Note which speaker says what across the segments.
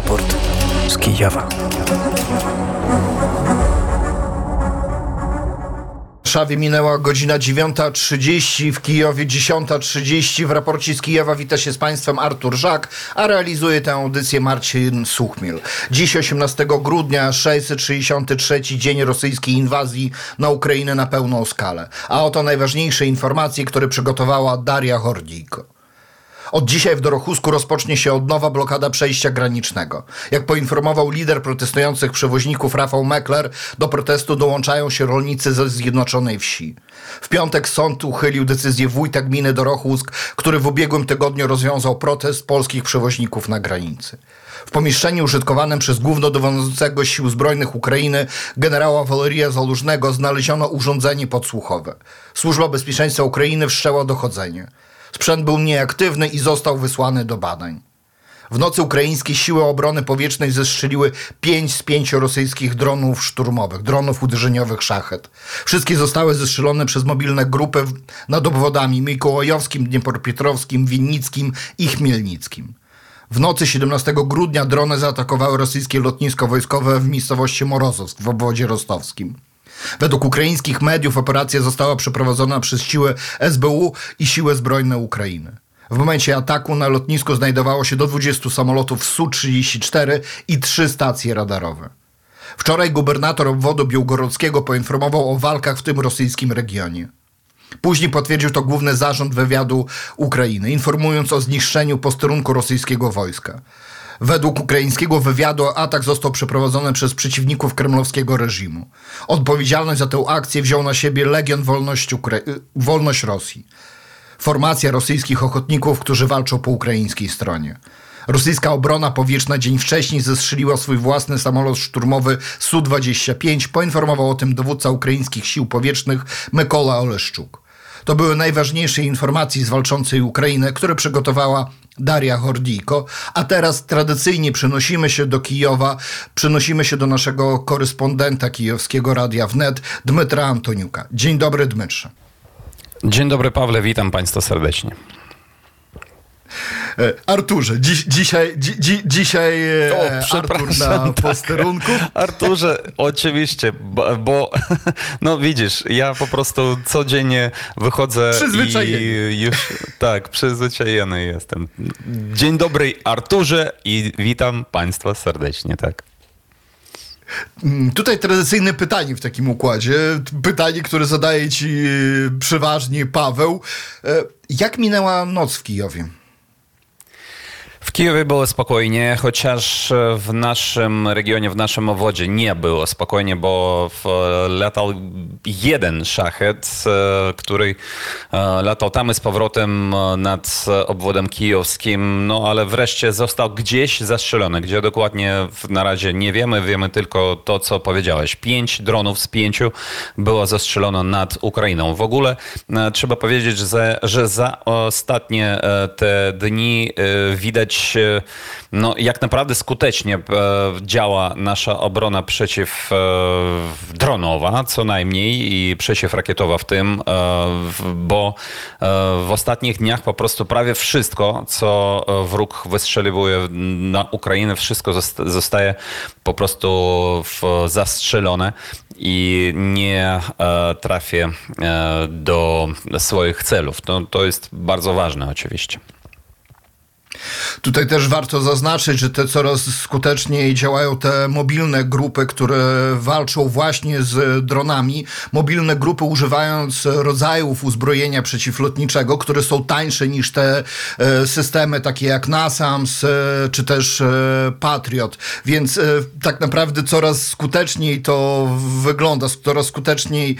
Speaker 1: Raport z Kijowa.
Speaker 2: Warszawie minęła godzina 9.30, w Kijowie 10.30. W raporcie z Kijowa wita się z Państwem Artur Żak, a realizuje tę audycję Marcin Suchmil. Dziś 18 grudnia, 663 dzień rosyjskiej inwazji na Ukrainę na pełną skalę. A oto najważniejsze informacje, które przygotowała Daria Hordijko. Od dzisiaj w Dorochusku rozpocznie się od nowa blokada przejścia granicznego. Jak poinformował lider protestujących przewoźników Rafał Mekler, do protestu dołączają się rolnicy ze Zjednoczonej Wsi. W piątek sąd uchylił decyzję wójta gminy Dorochusk, który w ubiegłym tygodniu rozwiązał protest polskich przewoźników na granicy. W pomieszczeniu użytkowanym przez głównodowodzącego Sił Zbrojnych Ukrainy generała Waleria Zalużnego znaleziono urządzenie podsłuchowe. Służba Bezpieczeństwa Ukrainy wszczęła dochodzenie. Sprzęt był nieaktywny i został wysłany do badań. W nocy ukraińskie siły obrony powietrznej zestrzeliły pięć z pięciu rosyjskich dronów szturmowych, dronów uderzeniowych szachet. Wszystkie zostały zestrzelone przez mobilne grupy nad obwodami Mikołajowskim, Dniepropietrowskim, Winnickim i Chmielnickim. W nocy 17 grudnia drony zaatakowały rosyjskie lotnisko wojskowe w miejscowości Morozowsk w obwodzie rostowskim. Według ukraińskich mediów operacja została przeprowadzona przez siły SBU i siły zbrojne Ukrainy. W momencie ataku na lotnisku znajdowało się do 20 samolotów Su-34 i trzy stacje radarowe. Wczoraj gubernator obwodu białgorodzkiego poinformował o walkach w tym rosyjskim regionie. Później potwierdził to główny zarząd wywiadu Ukrainy, informując o zniszczeniu posterunku rosyjskiego wojska. Według ukraińskiego wywiadu atak został przeprowadzony przez przeciwników kremlowskiego reżimu. Odpowiedzialność za tę akcję wziął na siebie Legion Wolność, Ukra- Wolność Rosji. Formacja rosyjskich ochotników, którzy walczą po ukraińskiej stronie. Rosyjska obrona powietrzna dzień wcześniej zestrzeliła swój własny samolot szturmowy Su-25. Poinformował o tym dowódca ukraińskich sił powietrznych Mykola Oleszczuk. To były najważniejsze informacje z walczącej Ukrainy, które przygotowała Daria Hordijko. A teraz tradycyjnie przenosimy się do Kijowa, przenosimy się do naszego korespondenta kijowskiego Radia Wnet, Dmytra Antoniuka. Dzień dobry, Dmytrze.
Speaker 3: Dzień dobry, Pawle, witam Państwa serdecznie.
Speaker 2: E, Arturze, dziś, dzisiaj, dzi, dzi, dzisiaj e,
Speaker 3: O,
Speaker 2: Artur na
Speaker 3: tak.
Speaker 2: posterunku.
Speaker 3: Arturze, oczywiście, bo, bo no widzisz, ja po prostu codziennie wychodzę i już tak, przyzwyczajony jestem. Dzień dobry, Arturze i witam Państwa serdecznie, tak.
Speaker 2: Mm, Tutaj tradycyjne pytanie w takim układzie. Pytanie, które zadaje ci e, przeważnie Paweł. E, Jak minęła noc w Kijowie?
Speaker 3: Kijowie było spokojnie, chociaż w naszym regionie, w naszym obwodzie nie było spokojnie, bo latał jeden szachet, e, który e, latał tam z powrotem e, nad obwodem kijowskim, no ale wreszcie został gdzieś zastrzelony. Gdzie dokładnie na razie nie wiemy, wiemy tylko to, co powiedziałeś. Pięć dronów z pięciu było zastrzelono nad Ukrainą. W ogóle trzeba powiedzieć, że, że za ostatnie te dni widać, e, no, jak naprawdę skutecznie e, działa nasza obrona przeciwdronowa, co najmniej, i przeciwrakietowa w tym, e, bo e, w ostatnich dniach po prostu prawie wszystko, co e, wróg wystrzeliwuje na Ukrainę, wszystko zosta- zostaje po prostu zastrzelone i nie e, trafię e, do swoich celów. To, to jest bardzo ważne oczywiście.
Speaker 2: Tutaj też warto zaznaczyć, że te coraz skuteczniej działają te mobilne grupy, które walczą właśnie z dronami. Mobilne grupy używając rodzajów uzbrojenia przeciwlotniczego, które są tańsze niż te e, systemy takie jak NASAMS e, czy też e, Patriot. Więc tak naprawdę coraz skuteczniej to wygląda, coraz skuteczniej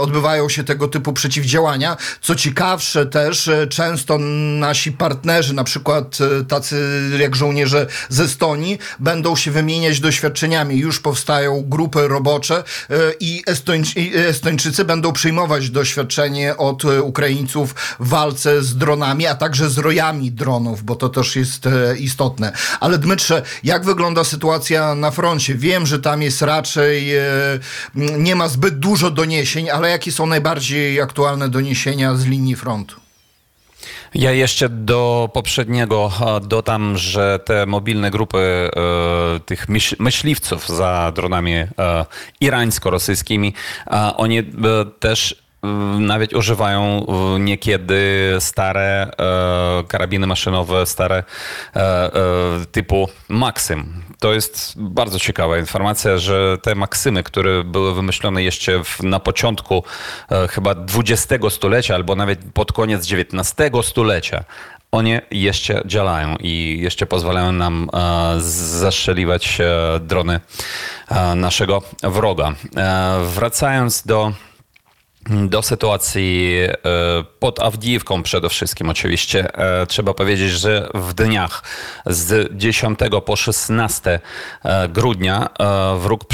Speaker 2: odbywają się tego typu przeciwdziałania. Co ciekawsze też, często nasi partnerzy, na przykład e, tacy jak żołnierze z Estonii, będą się wymieniać doświadczeniami. Już powstają grupy robocze e, i Estończy, i Estończycy będą przyjmować doświadczenie od e, Ukraińców w walce z dronami, a także z rojami dronów, bo to też jest istotne. Ale Dmytrze, jak wygląda sytuacja na froncie? Wiem, że tam jest raczej, nie ma zbyt dużo doniesień, ale jakie są najbardziej aktualne doniesienia z linii frontu?
Speaker 3: Ja jeszcze do poprzedniego dodam, że te mobilne grupy e, tych myśliwców za dronami e, irańsko-rosyjskimi, e, oni też nawet używają niekiedy stare karabiny maszynowe, stare typu Maxim. To jest bardzo ciekawa informacja, że te Maksymy, które były wymyślone jeszcze w, na początku chyba XX stulecia albo nawet pod koniec XIX stulecia, one jeszcze działają i jeszcze pozwalają nam e, zastrzeliwać e, drony e, naszego wroga. Wracając do do sytuacji e, pod Awdijiwką przede wszystkim oczywiście. E, trzeba powiedzieć, że w dniach z 10 po 16 e, grudnia wróg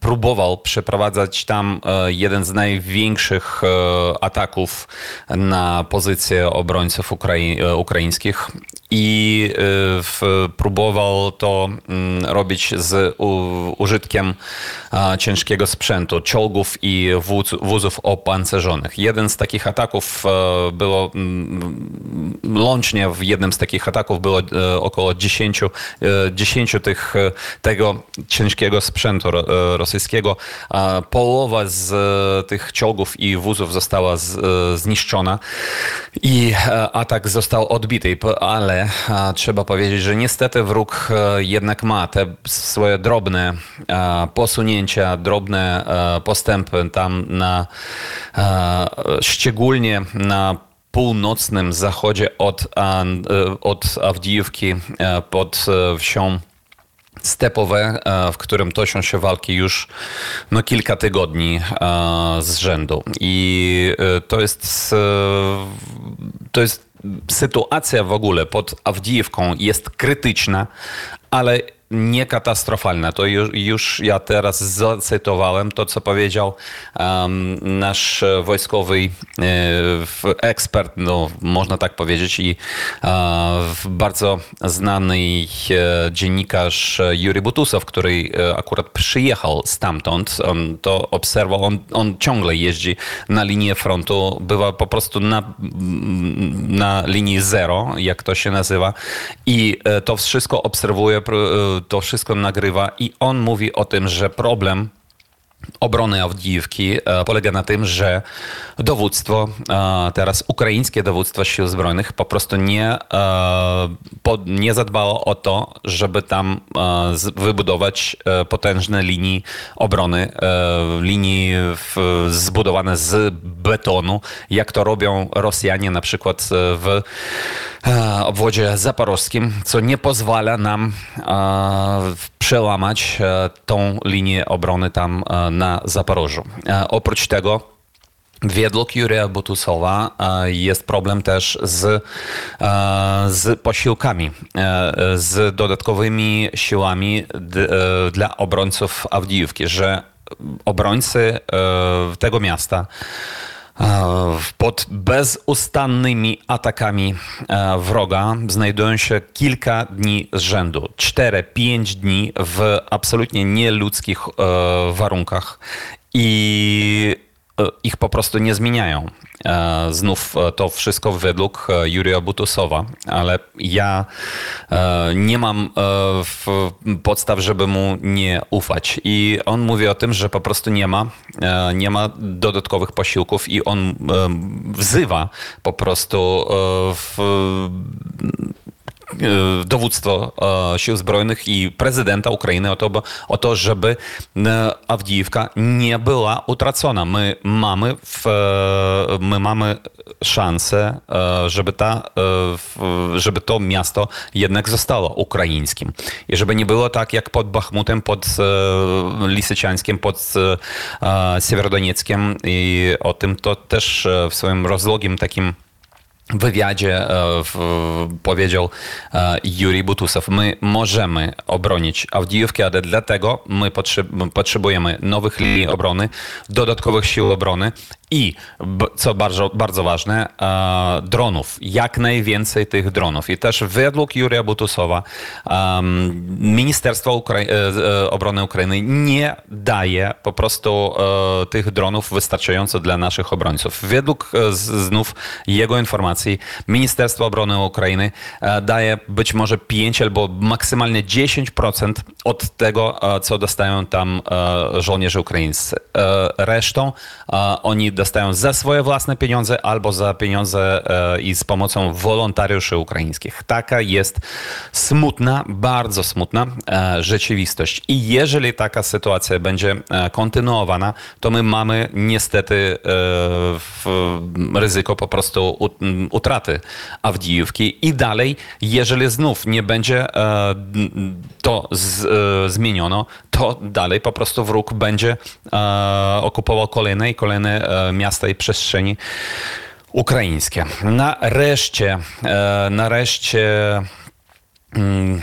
Speaker 3: próbował przeprowadzać tam jeden z największych ataków na pozycje obrońców ukraińskich i próbował to mm, robić z użytkiem ciężkiego sprzętu, czołgów i wózów opancerzonych. Jeden z takich ataków e, było, mm, łącznie w jednym z takich ataków było e, około 10, 10 e, tych, tego ciężkiego sprzętu rosyjskiego. Połowa z tych czołgów i wózów została zniszczona i atak został odbity, ale trzeba powiedzieć, że niestety wróg jednak ma te swoje drobne posunięcia, drobne postępy tam na E, szczególnie na północnym zachodzie od, e, od Awdijówki e, pod wsią stepowe, w którym toczą się walki już no, kilka tygodni z rzędu. I to jest, to jest sytuacja w ogóle pod Awdijewką jest krytyczna, ale nie katastrofalne. To już, już, ja teraz zacytowałem to, co powiedział um, nasz wojskowy e, ekspert, no, można tak powiedzieć, i e, bardzo znany e, dziennikarz Juri Butusow, który e, akurat przyjechał stamtąd. On to obserwował, on, on ciągle jeździ na linię frontu, bywa po prostu na, na linii zero, jak to się nazywa, i e, to wszystko obserwuje e, to wszystko nagrywa i on mówi o tym, że problem obrony Awdijiwki e, polega na tym, że dowództwo, e, teraz ukraińskie dowództwo sił zbrojnych po prostu nie, e, nie zadbało o to, żeby tam wybudować potężne linii obrony, linii zbudowane z betonu, jak to robią Rosjanie na przykład w obwodzie zaporowskim, co nie pozwala nam przełamać tą linię obrony tam na Zaporożu. Oprócz tego Według Jurija Butusowa jest problem też z, z posiłkami, z dodatkowymi siłami dla obrońców Awdijówki, że obrońcy tego miasta pod bezustannymi atakami wroga znajdują się kilka dni z rzędu. 4-5 dni w absolutnie nieludzkich warunkach. I ich po prostu nie zmieniają. Znów to wszystko według Jurija Butusowa, ale ja nie mam podstaw, żeby mu nie ufać. I on mówi o tym, że po prostu nie ma, nie ma dodatkowych posiłków i on wzywa po prostu E, dowództwo e, sił zbrojnych i prezydenta Ukrainy o to, o to żeby e, Awdijiwka nie była utracona. My mamy, w, my mamy szansę, żeby, ta, żeby to miasto jednak zostało ukraińskim. I żeby nie było tak jak pod Bachmutem, pod Lisyciańskim, pod Siewierodonieckiem i o tym to też w swoim rozlogiem takim wywiadzie powiedział Juri Butusow, my możemy obronić Awdijówkę, ale dlatego my potrzebujemy nowych linii obrony, dodatkowych sił obrony i, co bardzo, bardzo ważne, dronów. Jak najwięcej tych dronów. I też według Jurija Butusowa Ministerstwo Ukra e, e, Obrony Ukrainy nie daje po prostu e, tych dronów wystarczająco dla naszych obrońców. Według znów jego informacji Ministerstwo Obrony Ukrainy e, daje być może 5 albo maksymalnie 10% od tego, e, co dostają tam e, żołnierze ukraińscy. E, Resztą e, oni dostają za swoje własne pieniądze albo za pieniądze e, i z pomocą wolontariuszy ukraińskich. Taka jest smutna, bardzo smutna e, rzeczywistość. I jeżeli taka sytuacja będzie e, kontynuowana, to my mamy niestety ryzyko po prostu utraty Awdijówki. I dalej, jeżeli znów nie będzie to z, zmieniono, to dalej po prostu wróg będzie okupował kolejne i kolejne miasta i przestrzeni ukraińskie. Nareszcie, e, nareszcie mm,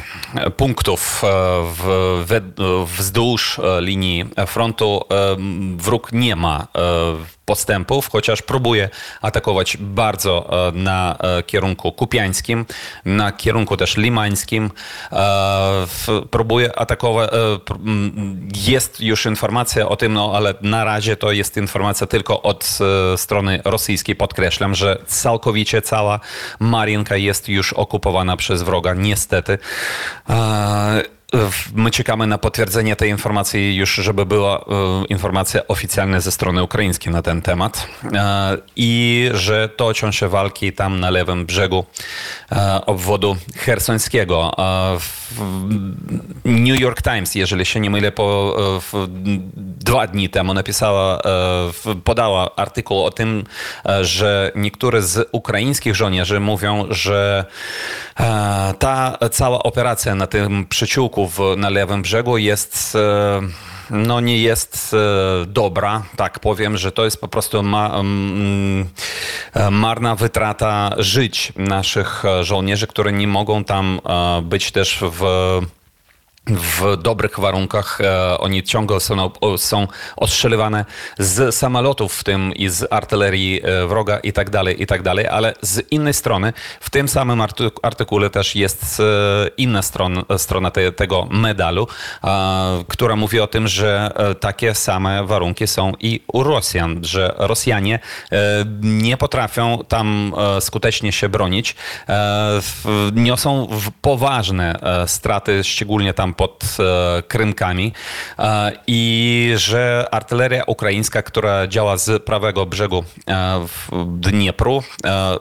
Speaker 3: punktów e, w, we- wzdłuż e, linii frontu wróg nie ma postępów, chociaż próbuje atakować bardzo e, na e, kierunku kupiańskim, na kierunku też limańskim. E, Próbuje atakować. Jest już informacja o tym, no ale na razie to jest informacja tylko od strony rosyjskiej. Podkreślam, że całkowicie cała Marienka jest już okupowana przez wroga, niestety. My czekamy na potwierdzenie tej informacji już, żeby była e, informacja oficjalna ze strony ukraińskiej na ten temat e, i że toczą się walki tam na lewym brzegu e, obwodu hersońskiego. New York Times, jeżeli się nie mylę, po, dwa dni temu napisała, podała artykuł o tym, że niektórzy z ukraińskich żołnierzy mówią, że ta cała operacja na tym przyciółku na lewym brzegu jest e, no nie jest e, dobra, tak powiem, że to jest po prostu ma, mm, e, marna wytrata żyć naszych żołnierzy, które nie mogą tam być też w w dobrych warunkach. E, Oni ciągle są, są ostrzeliwane z samolotów, w tym i z artylerii e, wroga i tak dalej, i tak dalej, ale z innej strony w tym samym arty- artykule też jest e, inna stron, strona te, tego medalu, która mówi o tym, że takie same warunki są i u Rosjan, że Rosjanie nie potrafią tam skutecznie się bronić, niosą poważne straty, szczególnie tam pod e, Krymkami e, i że artyleria ukraińska, która działa z prawego brzegu e, w Dniepru,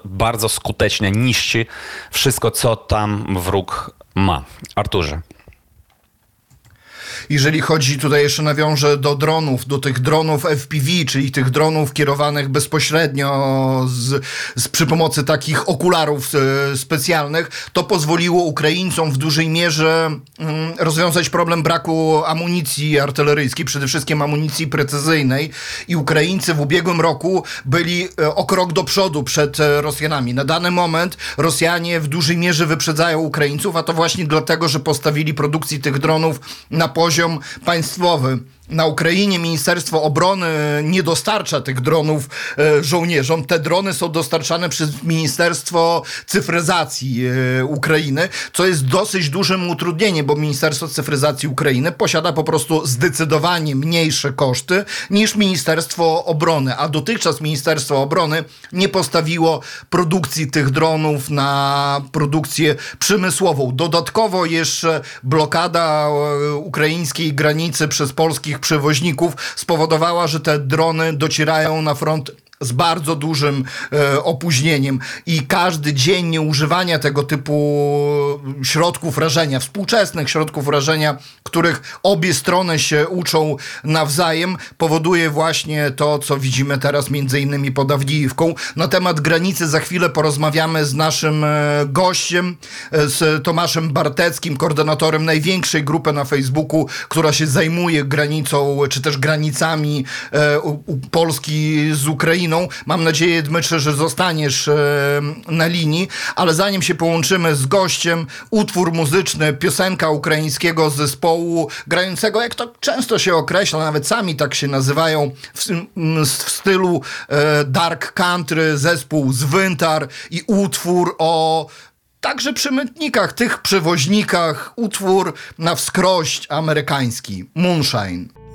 Speaker 3: bardzo skutecznie niszczy wszystko, co tam wróg ma. Arturze.
Speaker 2: Jeżeli chodzi, tutaj jeszcze nawiążę do dronów, do tych dronów FPV, czyli tych dronów kierowanych bezpośrednio z, z, przy pomocy takich okularów e, specjalnych, to pozwoliło Ukraińcom w dużej mierze mm, rozwiązać problem braku amunicji artyleryjskiej, przede wszystkim amunicji precyzyjnej i Ukraińcy w ubiegłym roku byli e, o krok do przodu przed e, Rosjanami. Na dany moment Rosjanie w dużej mierze wyprzedzają Ukraińców, a to właśnie dlatego, że postawili produkcji tych dronów na poziom państwowy. Na Ukrainie Ministerstwo Obrony nie dostarcza tych dronów e, żołnierzom. Te drony są dostarczane przez Ministerstwo Cyfryzacji e, Ukrainy, co jest dosyć dużym utrudnieniem, bo Ministerstwo Cyfryzacji Ukrainy posiada po prostu zdecydowanie mniejsze koszty niż Ministerstwo Obrony, a dotychczas Ministerstwo Obrony nie postawiło produkcji tych dronów na produkcję przemysłową. Dodatkowo jeszcze blokada e, ukraińskiej granicy przez polskich przewoźników spowodowała, że te drony docierają na front z bardzo dużym e, opóźnieniem i każdy dzień nieużywania tego typu środków rażenia, współczesnych środków rażenia, których obie strony się uczą nawzajem, powoduje właśnie to, co widzimy teraz między innymi pod Awdijówką. Na temat granicy za chwilę porozmawiamy z naszym e, gościem, e, z Tomaszem Barteckim, koordynatorem największej grupy na Facebooku, która się zajmuje granicą, czy też granicami e, u, u Polski z Ukrainą. Mam nadzieję, Dmytrze, że zostaniesz e, na linii, ale zanim się połączymy z gościem, utwór muzyczny, piosenka ukraińskiego zespołu grającego, jak to często się określa, nawet sami tak się nazywają, w, m, w stylu e, dark country, zespół Zwyntar i utwór o także przemytnikach, tych przewoźnikach, utwór na wskrość amerykański, Moonshine.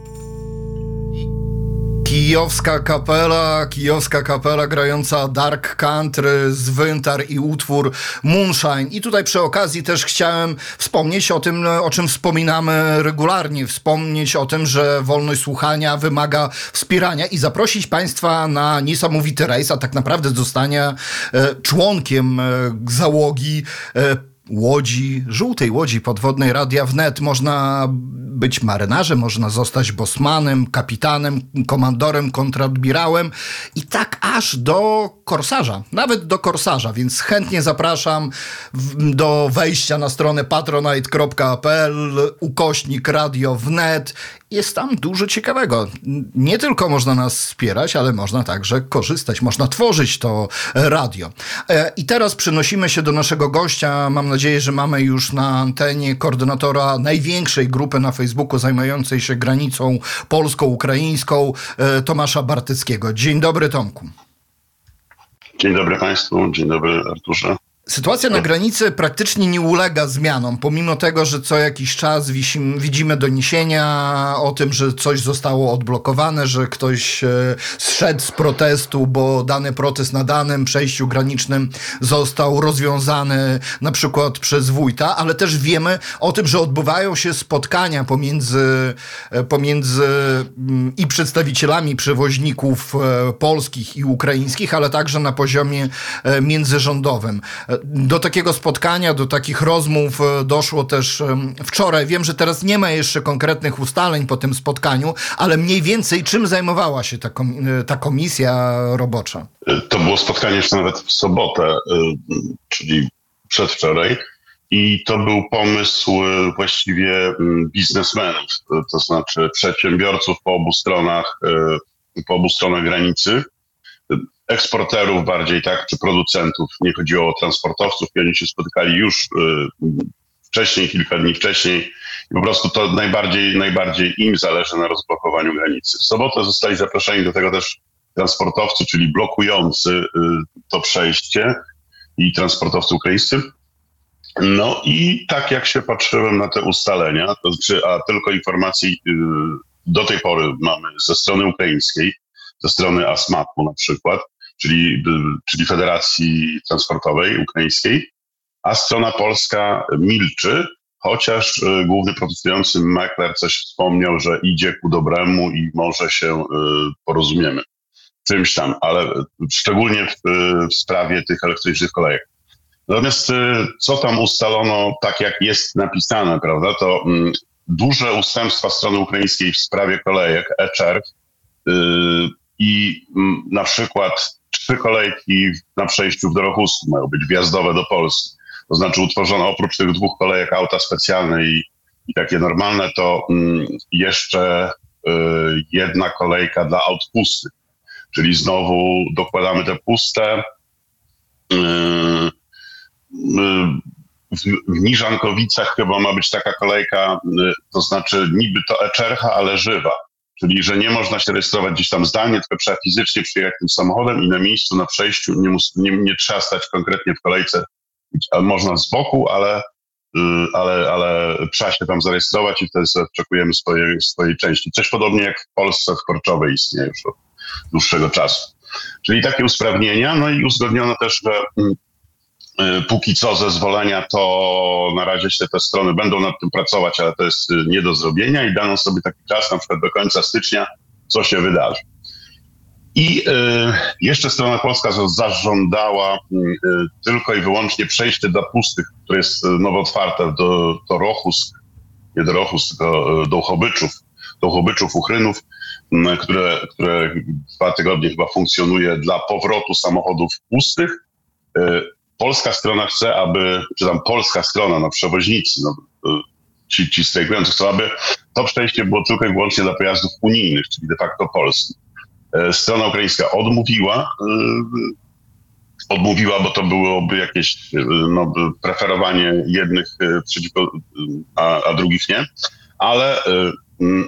Speaker 2: Kijowska kapela, kijowska kapela grająca dark country, zwyntar i utwór Moonshine. I tutaj przy okazji też chciałem wspomnieć o tym, o czym wspominamy regularnie, wspomnieć o tym, że wolność słuchania wymaga wspierania i zaprosić Państwa na niesamowity rejs, a tak naprawdę zostania e, członkiem e, załogi e, łodzi, żółtej łodzi podwodnej Radia Wnet. Można być marynarzem, można zostać bosmanem, kapitanem, komandorem, kontradmirałem i tak aż do korsarza, nawet do korsarza, więc chętnie zapraszam do wejścia na stronę patronite.pl ukośnik Radio Wnet jest tam dużo ciekawego. Nie tylko można nas wspierać, ale można także korzystać, można tworzyć to radio. E, I teraz przenosimy się do naszego gościa. Mam nadzieję, że mamy już na antenie koordynatora największej grupy na Facebooku zajmującej się granicą polsko-ukraińską, e, Tomasza Bartyckiego. Dzień dobry, Tomku.
Speaker 4: Dzień dobry Państwu, dzień dobry Arturze.
Speaker 2: Sytuacja na granicy praktycznie nie ulega zmianom, pomimo tego, że co jakiś czas widzimy doniesienia o tym, że coś zostało odblokowane, że ktoś e, zszedł z protestu, bo dany protest na danym przejściu granicznym został rozwiązany na przykład przez wójta, ale też wiemy o tym, że odbywają się spotkania pomiędzy, e, pomiędzy mm, i przedstawicielami przewoźników e, polskich i ukraińskich, ale także na poziomie międzyrządowym. Do takiego spotkania, do takich rozmów e, doszło też wczoraj. Wiem, że teraz nie ma jeszcze konkretnych ustaleń po tym spotkaniu, ale mniej więcej czym zajmowała się ta, e, ta komisja robocza?
Speaker 4: To było spotkanie jeszcze nawet w sobotę, e, czyli przedwczoraj. I to był pomysł właściwie biznesmenów, to znaczy przedsiębiorców po obu stronach, po obu stronach granicy, eksporterów bardziej, tak, czy producentów. Nie chodziło o transportowców i oni się spotykali już y, wcześniej, kilka dni wcześniej. I po prostu to najbardziej, najbardziej im zależy na rozblokowaniu granicy. W sobotę zostali zaproszeni do tego też transportowcy, czyli blokujący y, to przejście i transportowcy ukraińscy. No i tak jak się patrzyłem na te ustalenia, to znaczy, a tylko informacji y, do tej pory mamy ze strony ukraińskiej, ze strony ASMAP-u na przykład, czyli, czyli Federacji Transportowej Ukraińskiej, a strona polska milczy, chociaż y, główny protestujący Mekler coś wspomniał, że idzie ku dobremu i może się y, porozumiemy. Czymś tam, ale szczególnie w, y, w sprawie tych elektrycznych kolejek. Natomiast co tam ustalono, tak jak jest napisane, prawda, to mm, duże ustępstwa strony ukraińskiej w sprawie kolejek, e-czerw, i mm, na przykład trzy kolejki na przejściu w Dorochusku mają być wjazdowe do Polski. To znaczy utworzono oprócz tych dwóch kolejek auta specjalne i, i takie normalne, to mm, jeszcze y, jedna kolejka dla aut. Czyli znowu dokładamy te puste. Y, y, w, w Niżankowicach chyba ma być taka kolejka, y, to znaczy niby to Eczercha, ale żywa Czyli, że nie można się rejestrować gdzieś tam zdalnie, tylko trzeba fizycznie przyjechać tym samochodem i na miejscu, na przejściu nie, mus, nie, nie trzeba stać konkretnie w kolejce. Można z boku, ale, y, ale, ale trzeba się tam zarejestrować i wtedy oczekujemy swojej, swojej części. Coś podobnie jak w Polsce w Korczowej istnieje już od dłuższego czasu. Czyli takie usprawnienia, no i uzgodniono też, że mm, póki co zezwolenia, to na razie się te strony będą nad tym pracować, ale to jest y, nie do zrobienia i dano sobie taki czas, na przykład do końca stycznia, co się wydarzy. I y, jeszcze strona polska zażądała tylko i wyłącznie przejście do pustych, które jest nowo otwarte do, do Rochus, nie do Rochus, tylko do Uchobyczów, do Uchobyczów, Uchrynów, które, które dwa tygodnie chyba funkcjonuje dla powrotu samochodów pustych polska strona chce, aby, czy tam polska strona, no przewoźnicy, no, ci, ci strajkujący chcą, aby to przejście było tylko i wyłącznie dla pojazdów unijnych, czyli de facto polskich. E, strona ukraińska odmówiła, e, odmówiła, bo to byłoby jakieś e, no, preferowanie jednych przeciwko, a, a drugich nie, ale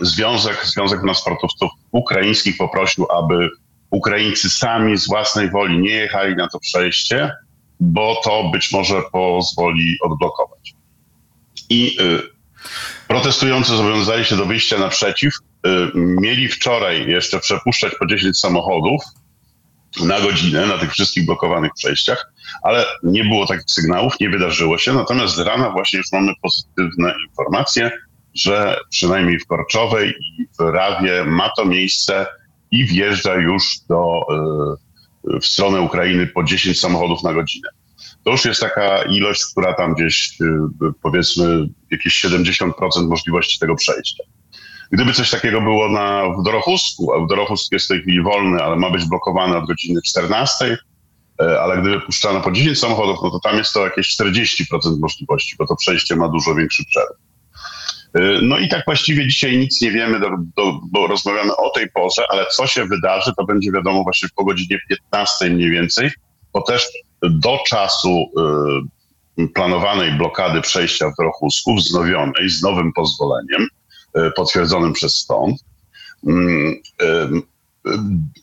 Speaker 4: Związek, Związek Transportowców Ukraińskich poprosił, aby Ukraińcy sami z własnej woli nie jechali na to przejście, bo to być może pozwoli odblokować. I y, protestujący zobowiązali się do wyjścia naprzeciw mieli wczoraj jeszcze przepuszczać po 10 samochodów na godzinę na tych wszystkich blokowanych przejściach, ale nie było takich sygnałów, nie wydarzyło się. Natomiast z rana właśnie już mamy pozytywne informacje, że przynajmniej w Korczowej i w Rawie ma to miejsce i wjeżdża już do, y, w stronę Ukrainy po 10 samochodów na godzinę. To już jest taka ilość, która tam gdzieś y, powiedzmy jakieś 70% możliwości tego przejścia. Gdyby coś takiego było na, w Dorochusku, a Dorochusk jest w tej chwili wolny, ale ma być blokowany od godziny 14, e, ale gdyby puszczano po 10 samochodów, no to tam jest to jakieś 40% możliwości, bo to przejście ma dużo większy przerw. E, No i tak właściwie dzisiaj nic nie wiemy, do, do, bo rozmawiamy o tej porze, ale co się wydarzy, to będzie wiadomo właśnie po godzinie 15 mniej więcej, bo też do czasu y, planowanej blokady przejścia w Dorochusku, wznowionej z nowym pozwoleniem, y, potwierdzonym przez mm, y,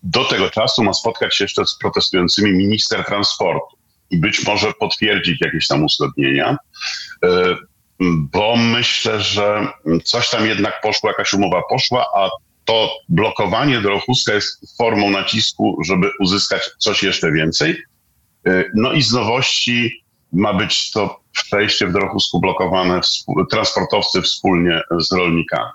Speaker 4: do tego czasu ma spotkać się jeszcze z protestującymi minister transportu i być może potwierdzić jakieś tam uzgodnienia bo myślę, że coś tam jednak poszło, jakaś umowa poszła, a to blokowanie Dorochuska jest formą nacisku, żeby uzyskać coś jeszcze więcej. No i z nowości ma być to przejście w Dorochusku blokowane transportowcy wspólnie z rolnikami.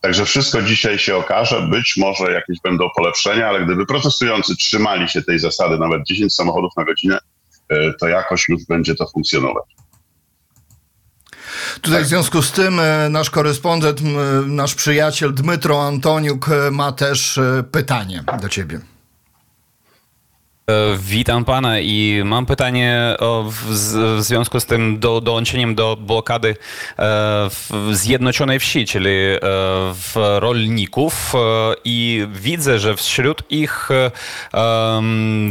Speaker 4: Także wszystko dzisiaj się okaże, być może jakieś będą polepszenia, ale gdyby protestujący trzymali się tej zasady, nawet 10 samochodów na godzinę, to jakoś już będzie to funkcjonować.
Speaker 2: Tutaj w związku z tym e, nasz korespondent, m, nasz przyjaciel Dmytro Antoniuk e, ma też e, pytanie do ciebie.
Speaker 3: E, Witam pana i mam pytanie o, w, z- w związku z tym do, dołączeniem do blokady e, w Zjednoczonej Wsi, czyli e, w rolników e, i widzę, że wśród ich e,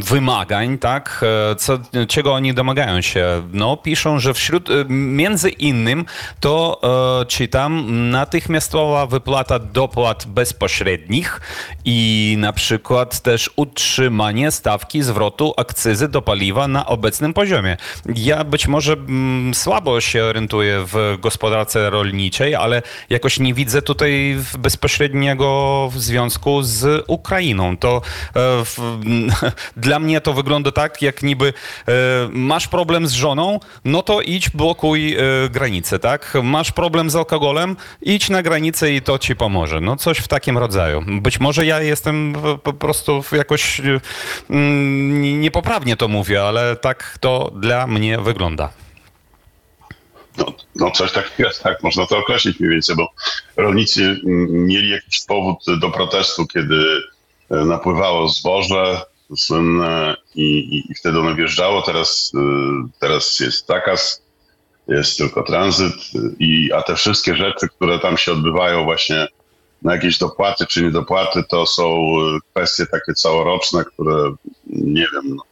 Speaker 3: wymagań, tak, e, co, czego oni domagają się, no piszą, że wśród, e, między innym to e, czytam natychmiastowa wyplata dopłat bezpośrednich i na przykład też utrzymanie stawki zwrotu akcyzy do paliwa na obecnym poziomie. Ja być może mm, słabo się orientuję w gospodarce rolniczej, ale jakoś nie widzę tutaj bezpośredniego związku z Ukrainą. To e, w, dla mnie to wygląda tak, jak niby e, masz problem z żoną, no to idź blokuj e, granicę, tak? Masz problem z alkoholem, idź na granicę i to ci pomoże. No coś w takim rodzaju. Być może ja jestem po- po prostu jakoś e, mm, niepoprawnie to mówię, ale tak to dla mnie wygląda.
Speaker 4: No, no coś takiego tak, można to określić mniej więcej, bo rolnicy mieli jakiś powód do protestu, kiedy e, napływało zboże słynne i, i, i wtedy ono wjeżdżało. Teraz, e, teraz jest zakaz, jest tylko tranzyt, i, a te wszystkie rzeczy, które tam się odbywają właśnie na jakieś dopłaty czy niedopłaty, to są e, kwestie takie całoroczne, które nie wiem, no,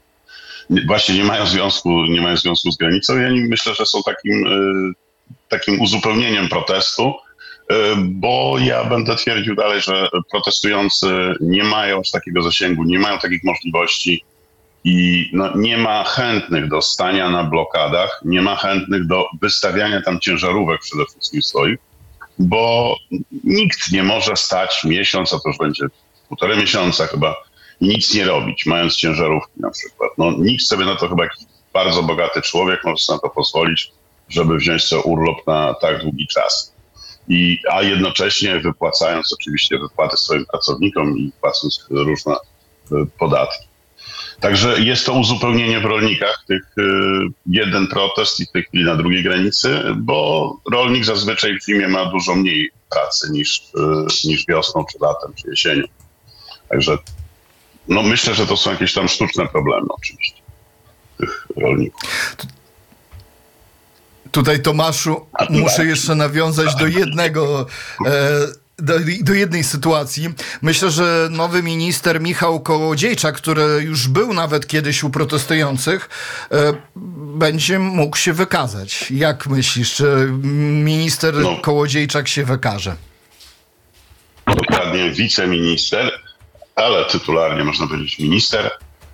Speaker 4: nie- właśnie nie mają związku, nie mają związku z granicą. Oni myślę, że są takim, y, takim uzupełnieniem protestu, y, bo ja będę twierdził dalej, że protestujący nie mają takiego zasięgu, nie mają takich możliwości i no, nie ma chętnych do stania na blokadach, nie ma chętnych do wystawiania tam ciężarówek przede wszystkim swoich, bo nikt nie może stać miesiąc, a to już będzie półtorej miesiąca chyba, nic nie robić, mając ciężarówki na przykład. No, nikt sobie na to chyba jakiś bardzo bogaty człowiek może sobie na to pozwolić, żeby wziąć sobie urlop na tak długi czas. I, a jednocześnie wypłacając oczywiście wypłaty swoim pracownikom i płacąc różne y, podatki. Także jest to uzupełnienie w rolnikach, tych y, jeden protest i w tej chwili na drugiej granicy, bo rolnik zazwyczaj w zimie ma dużo mniej pracy niż, y, niż wiosną, czy latem, czy jesienią. Także no myślę, że to są jakieś tam sztuczne problemy oczywiście tych rolników.
Speaker 2: Tutaj Tomaszu muszę jeszcze nawiązać do jednego. E, do, do jednej sytuacji. Myślę, że nowy minister Michał Kołodziejczak, który już był nawet kiedyś u protestujących, e, będzie mógł się wykazać. Jak myślisz, czy minister
Speaker 4: No.
Speaker 2: Kołodziejczak się wykaże?
Speaker 4: dokładnie wiceminister, ale tytularnie można powiedzieć minister,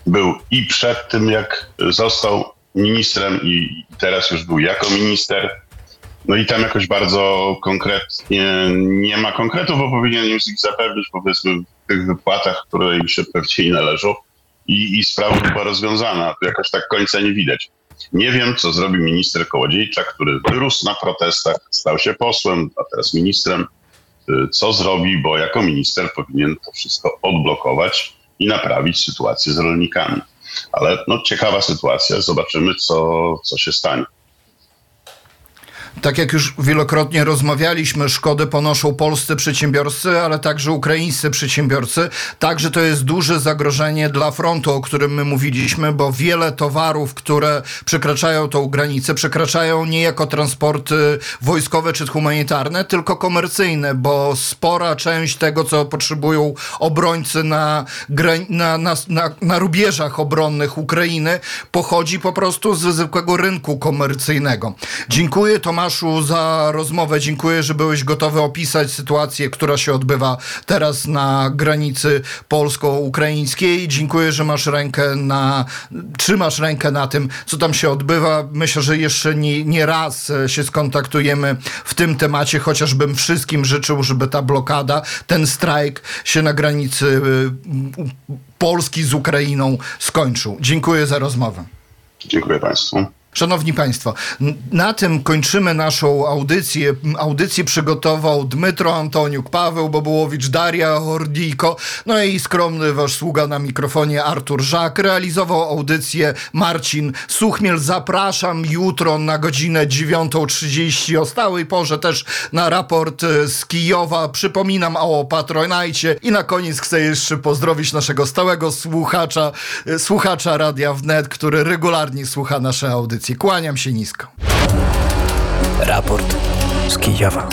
Speaker 4: był i przed tym, jak został ministrem, i teraz już był jako minister. No i tam jakoś bardzo konkretnie nie ma konkretów, bo powinien im ich zapewnić powiedzmy w tych wypłatach, które im się pewnie należą i, i sprawa była rozwiązana. Tu jakoś tak końca nie widać. Nie wiem, co zrobi minister Kołodziejczak, który wyrósł na protestach, stał się posłem, a teraz ministrem. Y, Co zrobi, bo jako minister powinien to wszystko odblokować i naprawić sytuację z rolnikami. Ale no, ciekawa sytuacja, zobaczymy, co, co się stanie.
Speaker 2: Tak jak już wielokrotnie rozmawialiśmy, szkody ponoszą polscy przedsiębiorcy, ale także ukraińscy przedsiębiorcy. Także to jest duże zagrożenie dla frontu, o którym my mówiliśmy, bo wiele towarów, które przekraczają tą granicę, przekraczają nie jako transporty wojskowe czy humanitarne, tylko komercyjne, bo spora część tego, co potrzebują obrońcy na, na, na, na, na rubieżach obronnych Ukrainy, pochodzi po prostu ze zwykłego rynku komercyjnego. Dziękuję Tomaszu za rozmowę. Dziękuję, że byłeś gotowy opisać sytuację, która się odbywa teraz na granicy polsko-ukraińskiej. Dziękuję, że masz rękę na, trzymasz rękę na tym, co tam się odbywa. Myślę, że jeszcze nie, nie raz się skontaktujemy w tym temacie, chociażbym wszystkim życzył, żeby ta blokada, ten strajk się na granicy e, Polski z Ukrainą skończył. Dziękuję za rozmowę.
Speaker 4: Dziękuję Państwu.
Speaker 2: Szanowni Państwo, na tym kończymy naszą audycję. Audycję przygotował Dmytro Antoniuk, Paweł Bobułowicz, Daria Hordijko, no i skromny wasz sługa na mikrofonie Artur Żak. Realizował audycję Marcin Suchmiel. Zapraszam jutro na godzinę 9.30 o stałej porze też na raport e, z Kijowa. Przypominam o Patronajcie i na koniec chcę jeszcze pozdrowić naszego stałego słuchacza, e, słuchacza Radia Wnet, który regularnie słucha nasze audycje. Kłaniam się nisko.
Speaker 1: Raport z Kijowa.